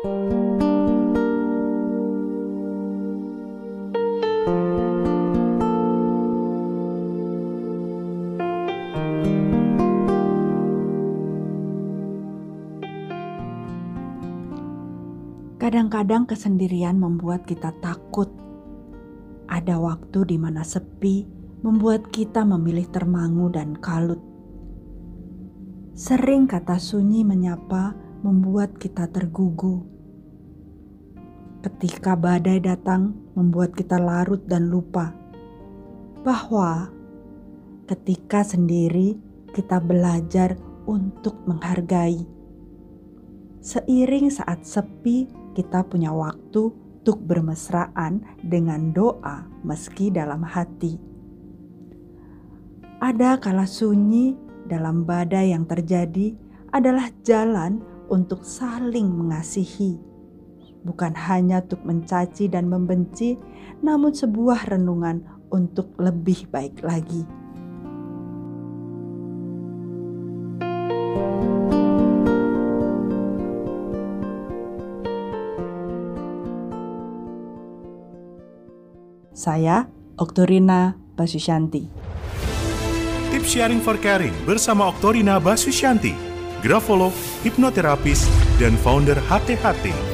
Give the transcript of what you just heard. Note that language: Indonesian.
Kadang-kadang kesendirian membuat kita takut. Ada waktu di mana sepi membuat kita memilih termangu dan kalut. Sering kata sunyi menyapa membuat kita tergugu. Ketika badai datang membuat kita larut dan lupa bahwa ketika sendiri kita belajar untuk menghargai. Seiring saat sepi, kita punya waktu untuk bermesraan dengan doa meski dalam hati. Ada kala sunyi dalam badai yang terjadi adalah jalan untuk saling mengasihi. Bukan hanya untuk mencaci dan membenci, namun sebuah renungan untuk lebih baik lagi. Saya Oktorina Basusyanti. Tips Sharing for Caring bersama Oktorina Basusyanti, grafolog, hipnoterapis, dan founder HTHT.